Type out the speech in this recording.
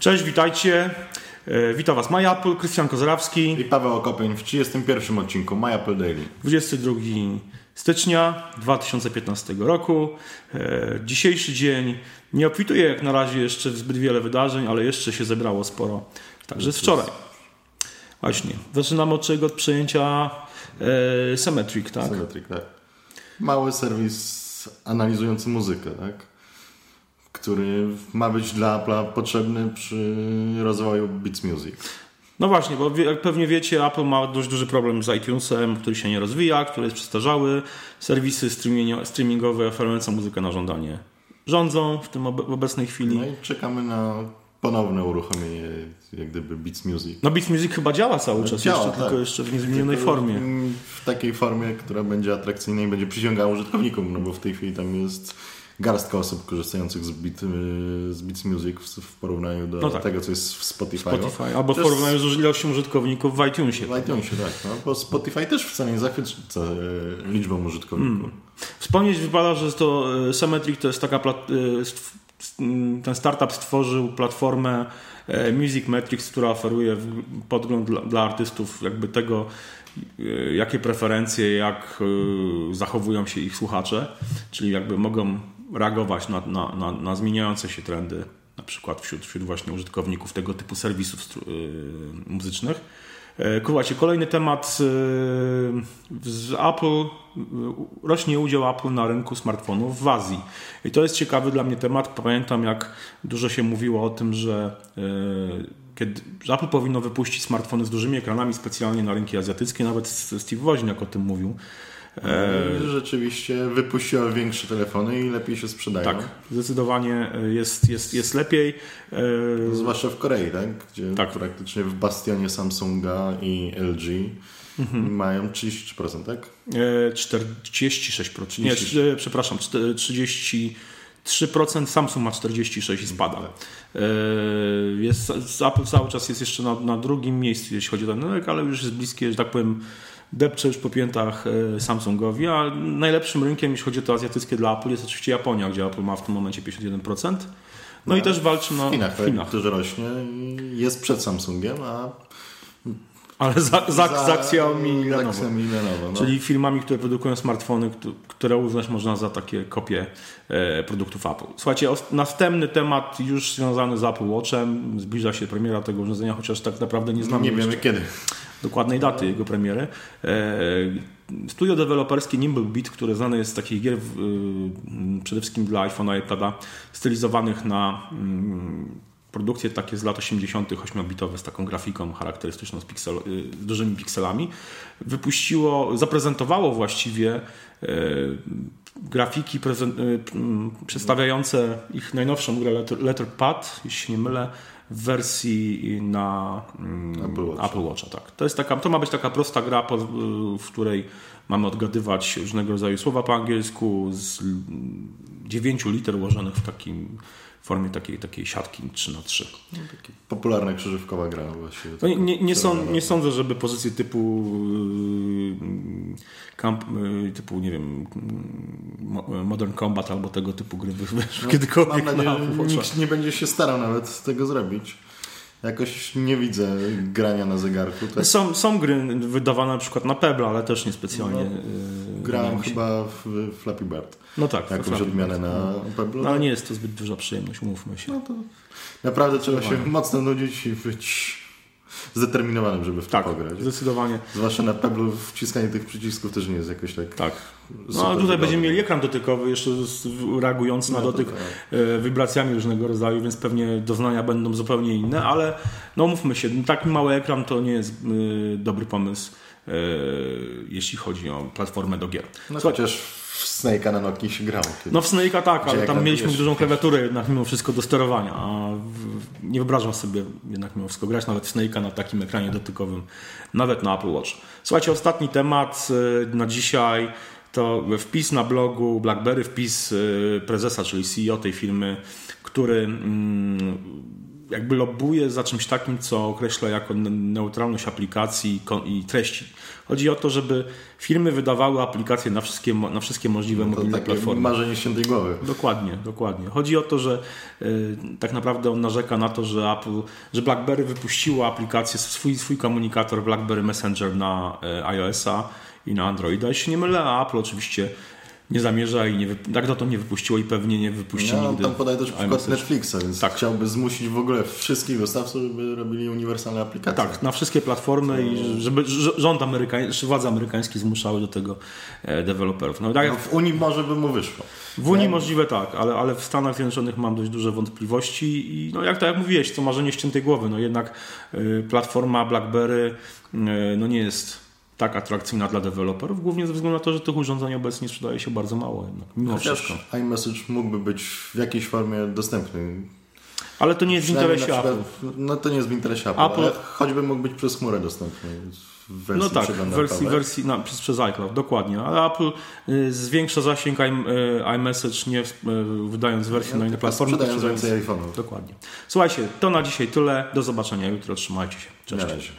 Cześć, witajcie. E, Witam Was Maja Apple, Krystian Kozarawski. I Paweł Okopień w 31 odcinku My Apple Daily. 22 stycznia 2015 roku. E, Dzisiejszy dzień nie obfituje jak na razie jeszcze w zbyt wiele wydarzeń, ale jeszcze się zebrało sporo. Także z wczoraj. Właśnie. Zaczynamy od czego? Od przejęcia e, Symmetric, tak? Symmetric, tak. Mały serwis analizujący muzykę, tak? Który ma być dla Apple'a potrzebny przy rozwoju Beats Music. No właśnie, bo jak pewnie wiecie, Apple ma dość duży problem z iTunesem, który się nie rozwija, który jest przestarzały. Serwisy streamingo- streamingowe oferujące muzykę na żądanie rządzą w tym obecnej chwili. No i czekamy na ponowne uruchomienie jak gdyby Beats Music. No Beats Music chyba działa cały czas, Działa, jeszcze, tak. tylko jeszcze w niezmienionej formie. W takiej formie, która będzie atrakcyjna i będzie przyciągała użytkowników, no bo w tej chwili tam jest garstka osób korzystających z, Beat, z Beats Music w, w porównaniu do No tak. tego, co jest w Spotify. Spotify, albo w To jest- porównaniu z ilością użytkowników w iTunesie. W iTunesie, tak. No, bo Spotify też wcale nie zachwyca e, liczbą użytkowników. Hmm. Wspomnieć wypada, że to e, Symmetric to jest taka e, ten startup stworzył platformę Music Metrics, która oferuje w- podgląd dla, dla artystów jakby tego, jakie preferencje, jak zachowują się ich słuchacze, czyli jakby mogą reagować na, na, na, na zmieniające się trendy, na przykład wśród, wśród właśnie użytkowników tego typu serwisów e, muzycznych. E, Słuchajcie, kolejny temat e, z Apple. e, Rośnie udział Apple na rynku smartfonów w Azji. I to jest ciekawy dla mnie temat. Pamiętam, jak dużo się mówiło o tym, że, e, kiedy, że Apple powinno wypuścić smartfony z dużymi ekranami specjalnie na rynki azjatyckie. Nawet Steve Woźniak o tym mówił. E... Rzeczywiście wypuściła większe telefony i lepiej się sprzedają. Tak, zdecydowanie e, jest, jest, jest lepiej. E, Zwłaszcza w Korei, tak? Gdzie Tak. praktycznie w bastionie Samsunga i LG Mhm. mają 33%, tak? E, 46%. Nie, e, przepraszam, czte- 33%. Samsung ma 46% i spada. E, Jest, Apple cały czas jest jeszcze na, na drugim miejscu, jeśli chodzi o ten rynek, ale już jest bliskie, że tak powiem, depcze już po piętach e, Samsungowi, a najlepszym rynkiem, jeśli chodzi o to azjatyckie dla Apple, jest oczywiście Japonia, gdzie Apple ma w tym momencie 51%. No i też walczy na, W Chinach, w tak? Chinach. Który rośnie i jest przed Samsungiem, a Ale za, za, za za. Xiaomi i Lenovo. No. Czyli firmami, które produkują smartfony, któ- które uznać można za takie kopie e, produktów Apple. Słuchajcie, następny temat już związany z Apple Watchem. Zbliża się premiera tego urządzenia, chociaż tak naprawdę nie znamy nie wiemy jeszcze kiedy. Dokładnej daty jego premiery. E, Studio deweloperskie Nimble Beat, które znane jest z takich gier y, przede wszystkim dla iPhone'a i iPada, stylizowanych na mm, produkcje takie z lat 80., 8-bitowe z taką grafiką charakterystyczną z, piksel, y, z dużymi pikselami, wypuściło, zaprezentowało właściwie e, grafiki prezen- y, przedstawiające ich najnowszą grę Letter, Letterpad, jeśli się nie mylę, w wersji na mm, Apple Watcha. Apple Watcha. Tak. To, jest taka, to ma być taka prosta gra, w której mamy odgadywać różnego rodzaju słowa po angielsku z l- dziewięciu liter ułożonych w takim formie takiej, takiej siatki 3 na 3 Popularna krzyżówkowa gra właśnie. no, nie, nie, nie, sąd, Która- nie sądzę, żeby pozycje typu yy, camp, yy, typu, nie wiem, yy, Mo- Modern Combat albo tego typu gry wyszły Mam kiedykolwiek nadzieję, na nikt nie będzie się starał nawet tego zrobić. Jakoś nie widzę grania na zegarku. Tak Są, są gry wydawane na przykład na Pebble, ale też niespecjalnie. No, yy, grałem chyba w Flappy Bird. No tak, Jakąś odmianę Bird. na Pebble. No, ale nie jest to zbyt duża przyjemność, umówmy się. No to naprawdę trzeba się mocno nudzić i być zdeterminowanym, żeby w to tak, pograć. zdecydowanie. Zwłaszcza na Pebble wciskanie tych przycisków też nie jest jakoś tak. Tak. No ale tutaj będziemy mieli ekran dotykowy, jeszcze reagujący na No to dotyk tak. e, wibracjami różnego rodzaju, więc pewnie doznania będą zupełnie inne, ale no mówmy się, taki mały ekran to nie jest e, dobry pomysł, e, jeśli chodzi o platformę do gier. No chociaż w Snake'a na Nokii się grało. No w Snake'a tak, ale tam mieliśmy dużą klawiaturę jednak mimo wszystko do sterowania, a nie wyobrażam sobie jednak mimo wszystko grać nawet w Snake'a na takim ekranie dotykowym, nawet na Apple Watch. Słuchajcie, ostatni temat e, na dzisiaj to wpis na blogu BlackBerry, wpis e, prezesa, czyli CEO tej firmy, który mm, jakby lobbuje za czymś takim, co określa jako neutralność aplikacji i treści. Chodzi o to, żeby firmy wydawały aplikacje na wszystkie, na wszystkie możliwe no mobilne platformy. marzenie świętej głowy. Dokładnie, dokładnie. Chodzi o to, że y, tak naprawdę on narzeka na to, że Apple, że BlackBerry wypuściło aplikację, swój, swój komunikator BlackBerry Messenger na y, iOS-a i na Androida. Jeśli nie mylę, a Apple oczywiście nie zamierza i nie, tak to nie wypuściło i pewnie nie wypuści no, nigdy. Tam podaje też przykład Netflixa, więc tak. chciałby zmusić w ogóle wszystkich dostawców, żeby robili uniwersalne aplikacje. Tak, na wszystkie platformy i żeby rząd amerykański, władze amerykańskie zmuszały do tego e, deweloperów. No, tak no, w Unii może by mu wyszło. W Unii możliwe tak, ale, ale w Stanach Zjednoczonych mam dość duże wątpliwości i no jak tak jak mówiłeś, to marzenie ściętej głowy. No jednak y, platforma BlackBerry y, no nie jest tak atrakcyjna dla deweloperów, głównie ze względu na to, że tych urządzeń obecnie sprzedaje się bardzo mało jednak, mimo Chociaż wszystko. iMessage mógłby być w jakiejś formie dostępny. Ale to nie jest w interesie przykład, Apple. No to nie jest w interesie Apple, Apple... choćby mógł być przez chmurę dostępny. no tak, w wersji, wersji no, przez, przez iCloud, dokładnie. Ale Apple y, zwiększa zasięg y, iMessage nie y, wydając wersji no, na inne platformy. Sprzedając więcej iPhone'ów. Dokładnie. Słuchajcie, to na dzisiaj tyle. Do zobaczenia jutro. Trzymajcie się. Cześć.